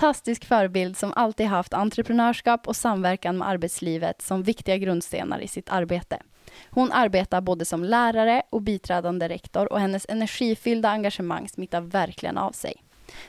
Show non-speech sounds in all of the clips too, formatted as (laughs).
Fantastisk förebild som alltid haft entreprenörskap och samverkan med arbetslivet som viktiga grundstenar i sitt arbete. Hon arbetar både som lärare och biträdande rektor och hennes energifyllda engagemang smittar verkligen av sig.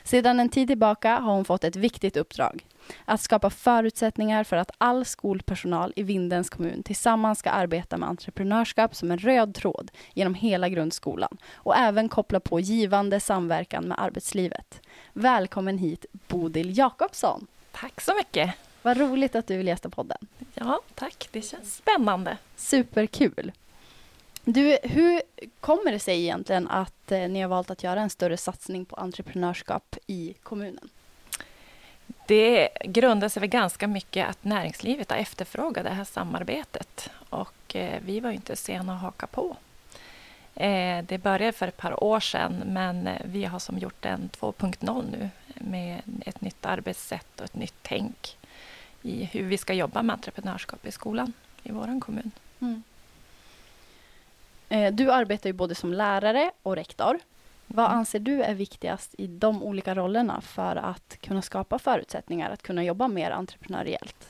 Sedan en tid tillbaka har hon fått ett viktigt uppdrag. Att skapa förutsättningar för att all skolpersonal i Vindens kommun tillsammans ska arbeta med entreprenörskap som en röd tråd genom hela grundskolan och även koppla på givande samverkan med arbetslivet. Välkommen hit Bodil Jakobsson. Tack så mycket. Vad roligt att du vill gästa podden. Ja, tack. Det känns spännande. Superkul. Du, hur kommer det sig egentligen att eh, ni har valt att göra en större satsning på entreprenörskap i kommunen? Det grundar sig väl ganska mycket att näringslivet har efterfrågat det här samarbetet och eh, vi var inte sena att haka på. Eh, det började för ett par år sedan men vi har som gjort en 2.0 nu med ett nytt arbetssätt och ett nytt tänk i hur vi ska jobba med entreprenörskap i skolan i vår kommun. Mm. Eh, du arbetar ju både som lärare och rektor. Vad mm. anser du är viktigast i de olika rollerna för att kunna skapa förutsättningar att kunna jobba mer entreprenöriellt?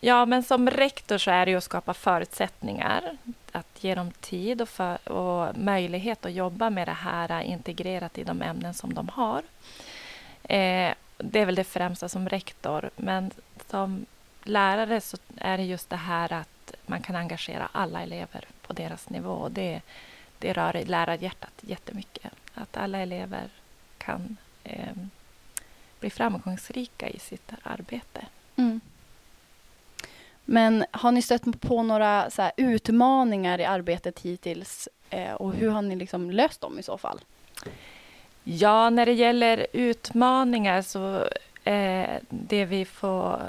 Ja, men som rektor så är det ju att skapa förutsättningar, att ge dem tid och, för, och möjlighet att jobba med det här integrerat i de ämnen som de har. Eh, det är väl det främsta som rektor, men som lärare så är det just det här att man kan engagera alla elever på deras nivå. Det, det rör lärarhjärtat jättemycket. Att alla elever kan eh, bli framgångsrika i sitt arbete. Mm. Men har ni stött på några så utmaningar i arbetet hittills eh, och hur har ni liksom löst dem i så fall? Ja, när det gäller utmaningar så eh, det vi får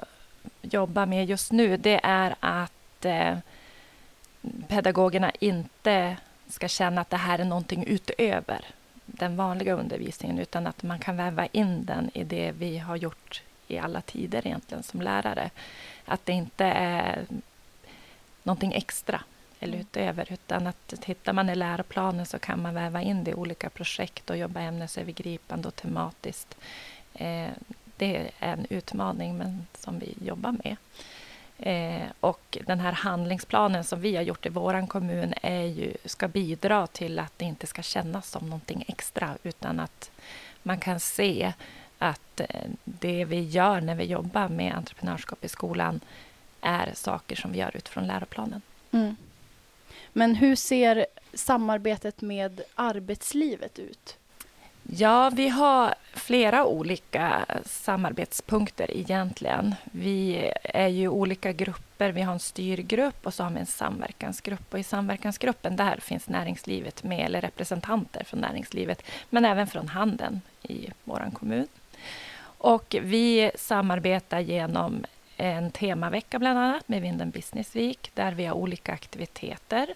jobba med just nu det är att eh, pedagogerna inte ska känna att det här är någonting utöver den vanliga undervisningen utan att man kan väva in den i det vi har gjort i alla tider egentligen som lärare. Att det inte är någonting extra eller mm. utöver utan att tittar man i läroplanen så kan man väva in det i olika projekt och jobba ämnesövergripande och tematiskt. Eh, det är en utmaning men som vi jobbar med. Eh, och den här handlingsplanen som vi har gjort i vår kommun är ju, ska bidra till att det inte ska kännas som någonting extra utan att man kan se att eh, det vi gör när vi jobbar med entreprenörskap i skolan är saker som vi gör utifrån läroplanen. Mm. Men hur ser samarbetet med arbetslivet ut? Ja, vi har flera olika samarbetspunkter egentligen. Vi är ju olika grupper. Vi har en styrgrupp och så har vi en samverkansgrupp. Och I samverkansgruppen där finns näringslivet med, eller representanter från näringslivet, men även från handeln i vår kommun. Och vi samarbetar genom en temavecka bland annat med Vinden Business Week där vi har olika aktiviteter.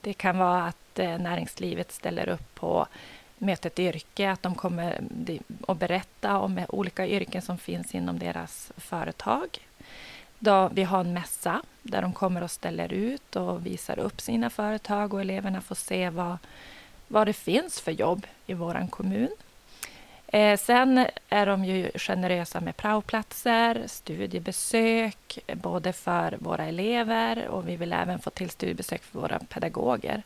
Det kan vara att eh, näringslivet ställer upp på möta ett yrke, att de kommer att berätta om olika yrken som finns inom deras företag. Då vi har en mässa där de kommer och ställer ut och visar upp sina företag och eleverna får se vad, vad det finns för jobb i vår kommun. Eh, sen är de ju generösa med praoplatser, studiebesök, både för våra elever och vi vill även få till studiebesök för våra pedagoger.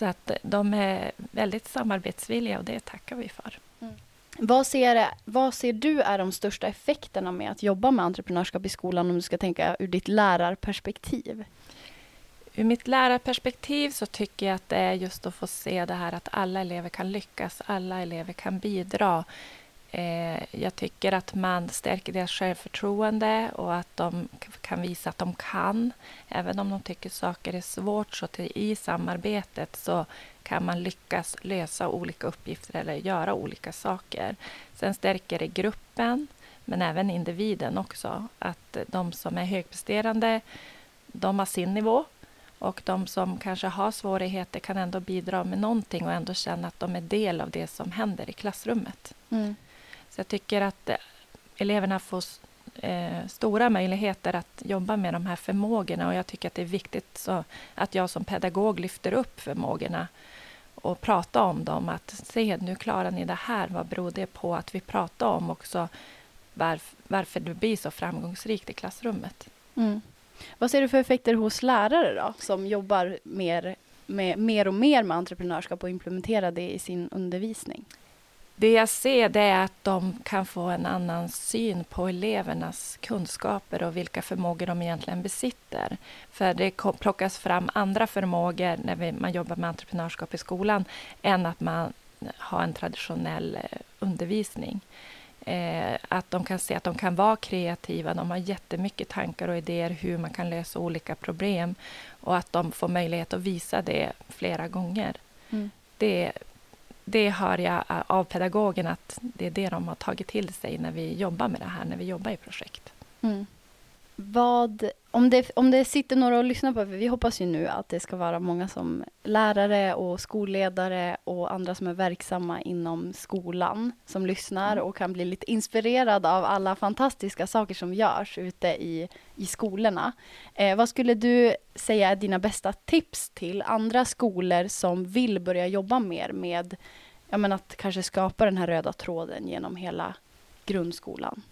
Så att de är väldigt samarbetsvilliga och det tackar vi för. Mm. Vad, ser, vad ser du är de största effekterna med att jobba med entreprenörskap i skolan om du ska tänka ur ditt lärarperspektiv? Ur mitt lärarperspektiv så tycker jag att det är just att få se det här att alla elever kan lyckas, alla elever kan bidra. Eh, jag tycker att man stärker deras självförtroende och att de kan visa att de kan. Även om de tycker saker är svårt så till, i samarbetet så kan man lyckas lösa olika uppgifter eller göra olika saker. Sen stärker det gruppen, men även individen också. Att de som är högpresterande, de har sin nivå och de som kanske har svårigheter kan ändå bidra med någonting och ändå känna att de är del av det som händer i klassrummet. Mm. Så jag tycker att eh, eleverna får eh, stora möjligheter att jobba med de här förmågorna och jag tycker att det är viktigt så att jag som pedagog lyfter upp förmågorna och pratar om dem. Att se, nu klarar ni det här. Vad beror det på? Att vi pratar om också varf varför du blir så framgångsrikt i klassrummet. Mm. Vad ser du för effekter hos lärare då, som jobbar mer, med, mer och mer med entreprenörskap och implementerar det i sin undervisning? Det jag ser det är att de kan få en annan syn på elevernas kunskaper och vilka förmågor de egentligen besitter. För det plockas fram andra förmågor när man jobbar med entreprenörskap i skolan än att man har en traditionell eh, undervisning. Eh, att de kan se att de kan vara kreativa, de har jättemycket tankar och idéer hur man kan lösa olika problem och att de får möjlighet att visa det flera gånger. Mm. Det det hör jag eh, av pedagogen att det är det de har tagit till sig när vi jobbar med det här, när vi jobbar i projekt. Mm. Vad, om, det, om det sitter några och lyssnar på, för vi hoppas ju nu att det ska vara många som lärare och skolledare och andra som är verksamma inom skolan som lyssnar mm. och kan bli lite inspirerade av alla fantastiska saker som görs ute i, i skolorna. Eh, vad skulle du säga är dina bästa tips till andra skolor som vill börja jobba mer med ja, men att kanske skapa den här röda tråden genom hela grundskolan?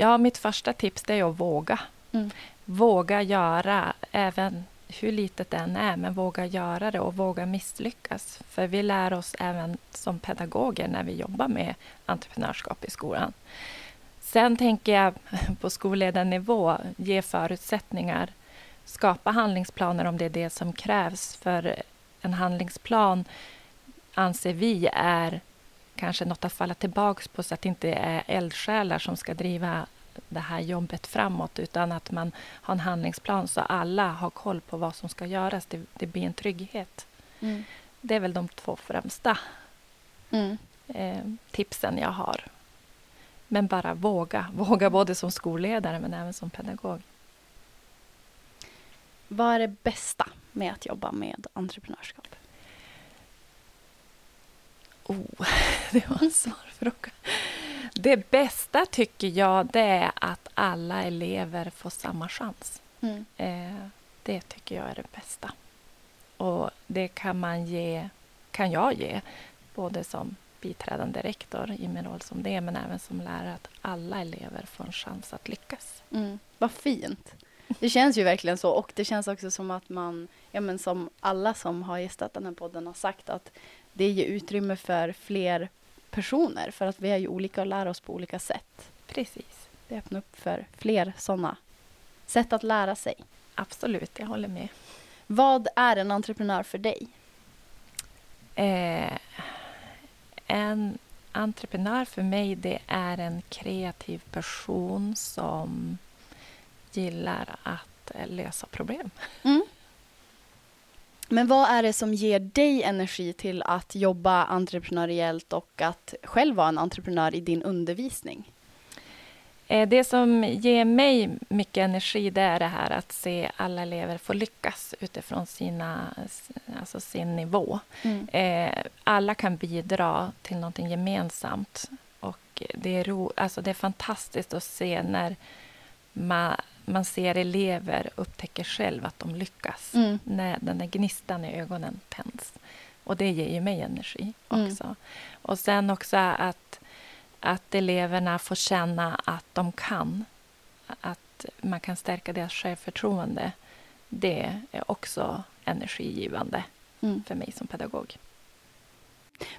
Ja, mitt första tips är att våga. Mm. Våga göra, även hur litet det än är, men våga göra det och våga misslyckas. För vi lär oss även som pedagoger när vi jobbar med entreprenörskap i skolan. Sen tänker jag på skolledarnivå, ge förutsättningar, skapa handlingsplaner om det är det som krävs. För en handlingsplan anser vi är kanske något att falla tillbaka på så att det inte är eldsjälar som ska driva det här jobbet framåt utan att man har en handlingsplan så alla har koll på vad som ska göras. Det, det blir en trygghet. Mm. Det är väl de två främsta mm. eh, tipsen jag har. Men bara våga. (laughs) Våga både som skolledare men även som pedagog. Vad är det bästa med att jobba med entreprenörskap? Oh, (laughs) det var en svår fråga. Det bästa tycker jag det är att alla elever får samma chans. Mm. Eh, det tycker jag är det bästa. Och det kan man ge, kan jag ge, både som biträdande rektor i min roll som det, men även som lärare, att alla elever får en chans att lyckas. Mm. Vad fint. Det känns ju verkligen så och det känns också som att man, ja men som alla som har gästat den här podden har sagt att det ger utrymme för fler personer för att vi är ju olika och lär oss på olika sätt. Precis. Det öppnar upp för fler sådana sätt att lära sig. Absolut, jag håller med. Vad är en entreprenör för dig? Eh, en entreprenör för mig det är en kreativ person som gillar att eh, lösa problem. Mm. Men vad är det som ger dig energi till att jobba entreprenöriellt och att själv vara en entreprenör i din undervisning? Eh, det som ger mig mycket energi det är det här att se alla elever få lyckas utifrån sina, alltså sin nivå. Mm. Eh, alla kan bidra till någonting gemensamt. Och det, är ro, alltså det är fantastiskt att se när man, man ser elever upptäcker själv att de lyckas. Mm. När den där gnistan i ögonen tänds. Och det ger ju mig energi mm. också. Mm. Och sen också att, att eleverna får känna att de kan. Att man kan stärka deras självförtroende. Det är också energigivande mm. för mig som pedagog.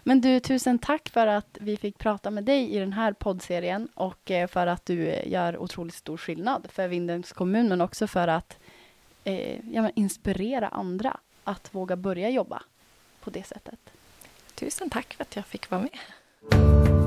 Men du, tusen tack för att vi fick prata med dig i den här poddserien och eh, för att du eh, gör otroligt stor skillnad för Vindelns kommun, men också för att eh, ja, inspirera andra att våga börja jobba på det sättet. Tusen tack för att jag fick vara med.